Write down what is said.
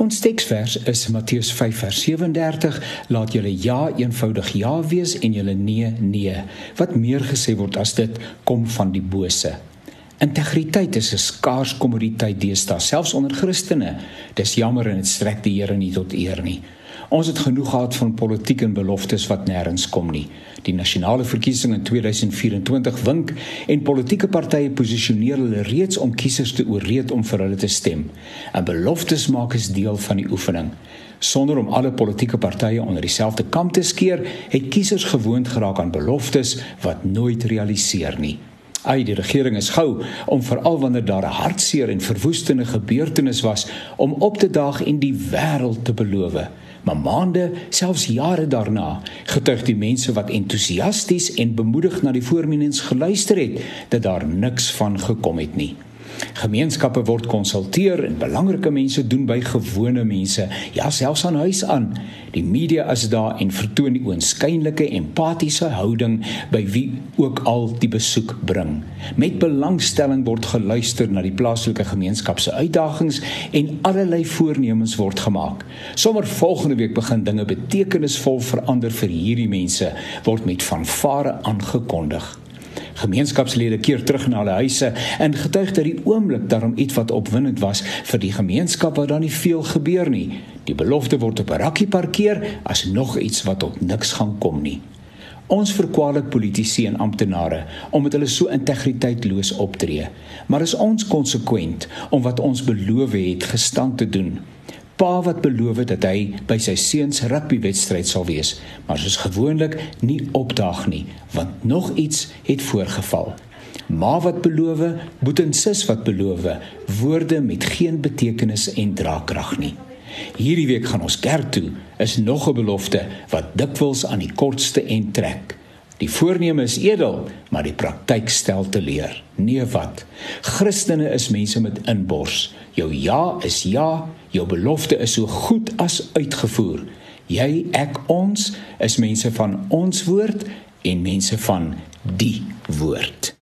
Ons teksvers is Matteus 5 vers 37, laat julle ja eenvoudig ja wees en julle nee nee. Wat meer gesê word as dit kom van die bose. Integriteit is 'n skaars kommoditeit deesdae, selfs onder Christene. Dis jammer en dit strek die Here nie tot eer nie. Ons het genoeg gehad van politiek en beloftes wat nêrens kom nie. Die nasionale verkiesing in 2024 wink en politieke partye posisioneer hulle reeds om kiesers te ooreed om vir hulle te stem. En beloftes maak is deel van die oefening. Sonder om alle politieke partye onder dieselfde kam te skeer, het kiesers gewoond geraak aan beloftes wat nooit realiseer nie. Ai die regering is gou om veral wanneer daar 'n hartseer en verwoestende gebeurtenis was om op te daag en die wêreld te beloof. Maar maande, selfs jare daarna, getuig die mense wat entoesiasties en bemoedig na die voormenings geluister het, dat daar niks van gekom het nie. Gemeenskappe word konsulteer en belangrike mense doen by gewone mense, ja selfs aan huis aan. Die media is daar en vertoon die oënskynlike empatiese houding by wie ook al die besoek bring. Met belangstelling word geluister na die plaaslike gemeenskap se uitdagings en allerlei voornemens word gemaak. Sommige volgende week begin dinge betekenisvol verander vir hierdie mense word met vanvare aangekondig. Gemeenskapslede keer terug na hulle huise en getuig dat die oomblik daarom iets wat opwindend was vir die gemeenskap waar dan nie veel gebeur nie. Die belofte word op 'n rakkie parkeer as nog iets wat op niks gaan kom nie. Ons verkwalik politici en amptenare omdat hulle so integriteitloos optree, maar is ons konsekwent om wat ons beloof het gestand te doen pa wat beloof het dat hy by sy seuns rugbywedstryd sal wees, maar soos gewoonlik nie opdaag nie, want nog iets het voorgeval. Ma wat beloof, boet en sis wat beloof, woorde met geen betekenis en draagkrag nie. Hierdie week gaan ons kerk toe, is nog 'n belofte wat dikwels aan die kortste end trek. Die voorneme is edel, maar die praktyk stel te leer. Nee wat? Christene is mense met inbors. Jou ja is ja, jou belofte is so goed as uitgevoer. Jy, ek, ons is mense van ons woord en mense van die woord.